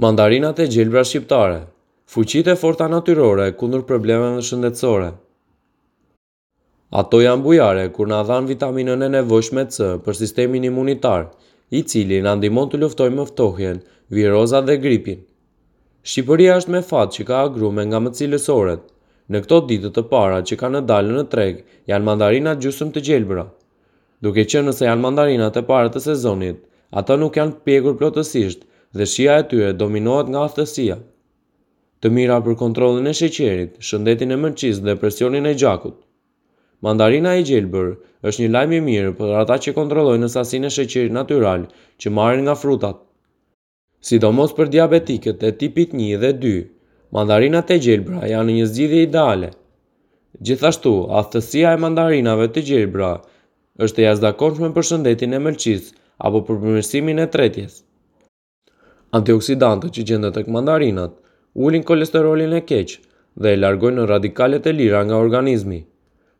Mandarinat e gjelbra shqiptare, fuqitë e forta natyrore kundër problemeve shëndetësore. Ato janë bujare kur na dhanë vitaminën e nevojshme C për sistemin imunitar, i cili na ndihmon të luftojmë ftohjen, virozat dhe gripin. Shqipëria është me fat që ka agrume nga më cilësoret. Në këto ditë të para që kanë dalë në treg janë mandarinat gjysmë të gjelbra. Duke qenë se janë mandarinat e para të sezonit, ato nuk janë pjekur plotësisht dhe shija e tyre dominohet nga athtësia. Të mira për kontrollin e sheqerit, shëndetin e mëlçisë dhe presionin e gjakut. Mandarina e gjelbër është një lajm i mirë për ata që kontrollojnë sasinë e sheqerit natyral që marrin nga frutat. Sidomos për diabetikët e tipit një dhe dy, mandarinat e gjelbra janë një zgjidhje ideale. Gjithashtu, athtësia e mandarinave të gjelbra është e jashtëzakonshme për shëndetin e mëlçisë apo për përmirësimin e tretjes. Antioksidantët që gjenden tek mandarinat ulin kolesterolin e keq dhe largojnë radikalet e lira nga organizmi.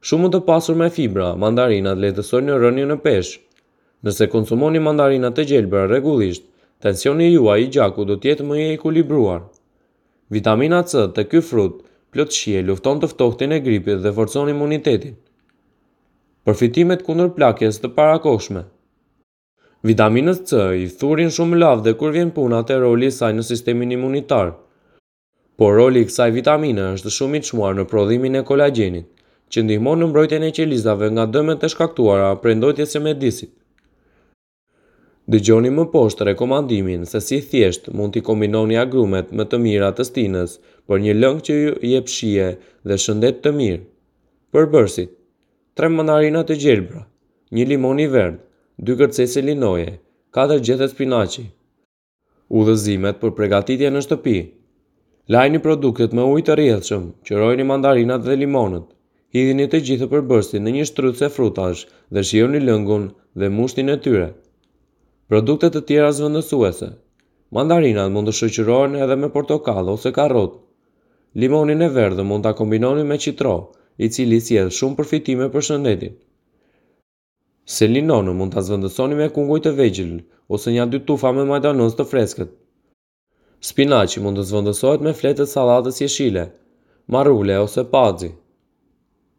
Shumë të pasur me fibra, mandarinat lehtësojnë rënien në peshë, Nëse konsumoni mandarina të gjelbra rregullisht, tensioni juaj i gjakut do të jetë më i ekuilibruar. Vitamina C te ky frut plot shije lufton të ftohtin e gripin dhe forcon imunitetin. Përfitimet kundër plakjes të parakohshme. Vitaminës C i thurin shumë lavde kur vjen puna te roli i saj në sistemin imunitar. Por roli i kësaj vitamine është shumë i çmuar në prodhimin e kolagjenit, që ndihmon në mbrojtjen e qelizave nga dëmet e shkaktuara prej ndotjes së mjedisit. Dëgjoni më poshtë rekomandimin se si thjesht mund t'i kombinoni agrumet më të mira të stinës për një lëng që ju jep shije dhe shëndet të mirë. Përbërësit, tre mandarina të gjelbra, një limon i verdhë, dy kërcej selinoje, katër gjethe spinaqi, Udhëzimet për pregatitje në shtëpi. Lajni produktet me ujë të rrjedhshëm, qërojini mandarinat dhe limonët. Hidhini të gjithë përbërësit në një shtrydhëse frutash dhe shijoni lëngun dhe mushtin e tyre. Produkte të tjera zëvendësuese. Mandarinat mund të shoqërohen edhe me portokallë ose karrotë. Limonin e verdhë mund ta kombinoni me qitro, i cili sjell shumë përfitime për shëndetin. Selinonë mund ta zëvendësoni me kunguj të vegjël ose nja dy tufa me majdanoz të freskët. Spinaqi mund të zëvendësohet me fletë të sallatës jeshile, marrule ose pazi.